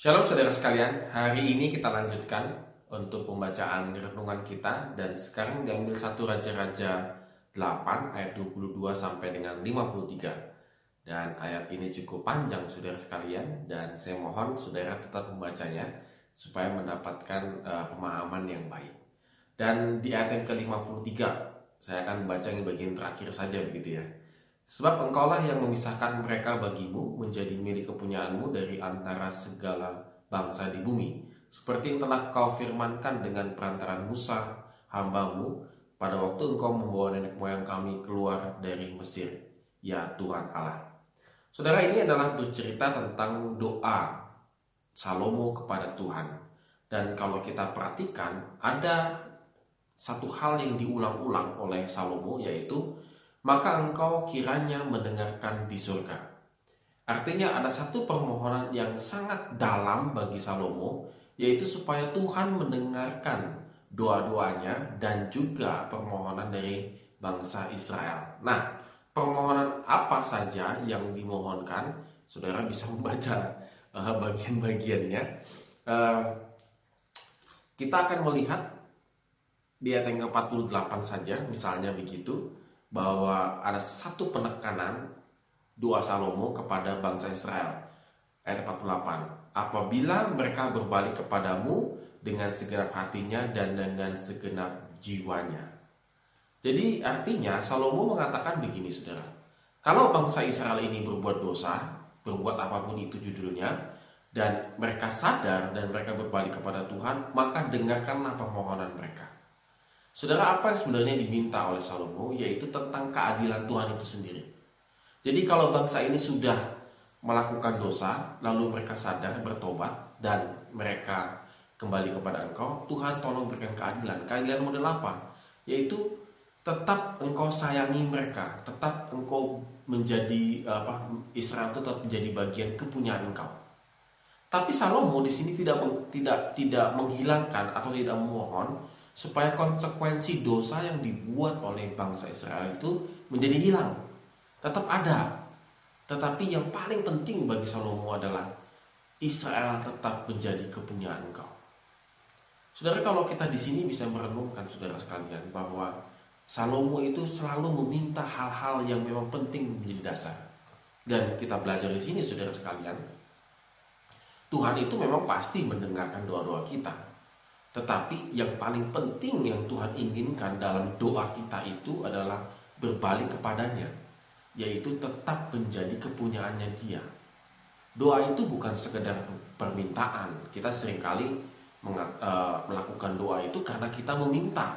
Shalom saudara sekalian, hari ini kita lanjutkan untuk pembacaan renungan kita dan sekarang diambil satu Raja-Raja 8 ayat 22 sampai dengan 53. Dan ayat ini cukup panjang saudara sekalian dan saya mohon saudara tetap membacanya supaya mendapatkan uh, pemahaman yang baik. Dan di ayat yang ke-53 saya akan membaca bagian terakhir saja begitu ya. Sebab engkaulah yang memisahkan mereka bagimu menjadi milik kepunyaanmu dari antara segala bangsa di bumi. Seperti yang telah kau firmankan dengan perantaran Musa, hambamu, pada waktu engkau membawa nenek moyang kami keluar dari Mesir, ya Tuhan Allah. Saudara ini adalah bercerita tentang doa Salomo kepada Tuhan. Dan kalau kita perhatikan, ada satu hal yang diulang-ulang oleh Salomo yaitu maka engkau kiranya mendengarkan di surga. Artinya ada satu permohonan yang sangat dalam bagi Salomo, yaitu supaya Tuhan mendengarkan doa-doanya dan juga permohonan dari bangsa Israel. Nah, permohonan apa saja yang dimohonkan, saudara bisa membaca uh, bagian-bagiannya. Uh, kita akan melihat di ayat yang ke-48 saja, misalnya begitu bahwa ada satu penekanan doa Salomo kepada bangsa Israel. Ayat 48. Apabila mereka berbalik kepadamu dengan segenap hatinya dan dengan segenap jiwanya. Jadi artinya Salomo mengatakan begini saudara. Kalau bangsa Israel ini berbuat dosa, berbuat apa pun itu judulnya, dan mereka sadar dan mereka berbalik kepada Tuhan, maka dengarkanlah permohonan mereka. Saudara, apa yang sebenarnya diminta oleh Salomo yaitu tentang keadilan Tuhan itu sendiri. Jadi kalau bangsa ini sudah melakukan dosa, lalu mereka sadar bertobat dan mereka kembali kepada engkau, Tuhan tolong berikan keadilan. Keadilan model apa? Yaitu tetap engkau sayangi mereka, tetap engkau menjadi apa Israel tetap menjadi bagian kepunyaan engkau. Tapi Salomo di sini tidak tidak tidak menghilangkan atau tidak memohon supaya konsekuensi dosa yang dibuat oleh bangsa Israel itu menjadi hilang. Tetap ada. Tetapi yang paling penting bagi Salomo adalah Israel tetap menjadi kepunyaan engkau. Saudara kalau kita di sini bisa merenungkan saudara sekalian bahwa Salomo itu selalu meminta hal-hal yang memang penting menjadi dasar. Dan kita belajar di sini saudara sekalian, Tuhan itu memang pasti mendengarkan doa-doa kita. Tetapi yang paling penting yang Tuhan inginkan dalam doa kita itu adalah berbalik kepadanya, yaitu tetap menjadi kepunyaannya Dia. Doa itu bukan sekedar permintaan. Kita sering kali eh, melakukan doa itu karena kita meminta.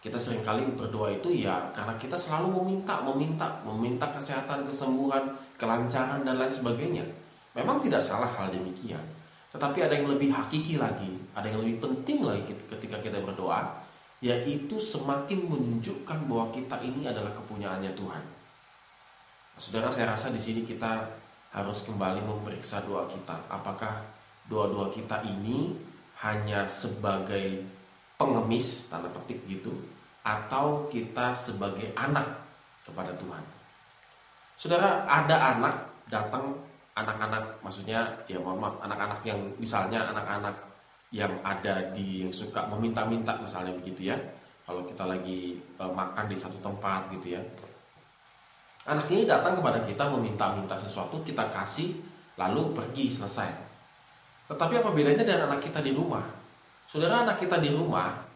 Kita sering kali berdoa itu ya karena kita selalu meminta, meminta, meminta kesehatan, kesembuhan, kelancaran dan lain sebagainya. Memang tidak salah hal demikian. Tetapi ada yang lebih hakiki lagi, ada yang lebih penting lagi ketika kita berdoa, yaitu semakin menunjukkan bahwa kita ini adalah kepunyaannya Tuhan. Saudara, saya rasa di sini kita harus kembali memeriksa doa kita. Apakah doa-doa kita ini hanya sebagai pengemis, tanda petik gitu, atau kita sebagai anak kepada Tuhan. Saudara, ada anak datang anak-anak maksudnya ya mohon maaf anak-anak yang misalnya anak-anak yang ada di yang suka meminta-minta misalnya begitu ya. Kalau kita lagi e, makan di satu tempat gitu ya. Anak ini datang kepada kita meminta-minta sesuatu kita kasih lalu pergi selesai. Tetapi apa bedanya dengan anak kita di rumah? Saudara anak kita di rumah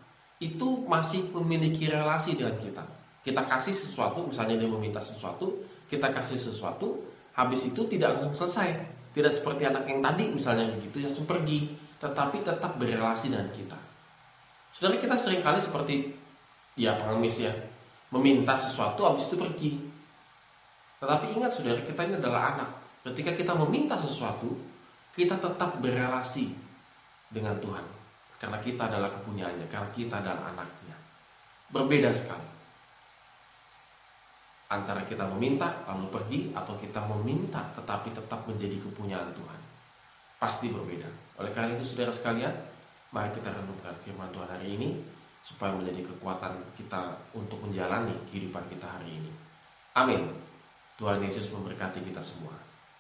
itu masih memiliki relasi dengan kita. Kita kasih sesuatu misalnya dia meminta sesuatu kita kasih sesuatu habis itu tidak langsung selesai. Tidak seperti anak yang tadi misalnya begitu langsung pergi, tetapi tetap berrelasi dengan kita. Saudara kita sering kali seperti ya pengemis ya, meminta sesuatu habis itu pergi. Tetapi ingat saudara kita ini adalah anak. Ketika kita meminta sesuatu, kita tetap berrelasi dengan Tuhan. Karena kita adalah kepunyaannya, karena kita adalah anaknya. Berbeda sekali antara kita meminta lalu pergi atau kita meminta tetapi tetap menjadi kepunyaan Tuhan. Pasti berbeda. Oleh karena itu saudara sekalian, mari kita renungkan firman Tuhan hari ini supaya menjadi kekuatan kita untuk menjalani kehidupan kita hari ini. Amin. Tuhan Yesus memberkati kita semua.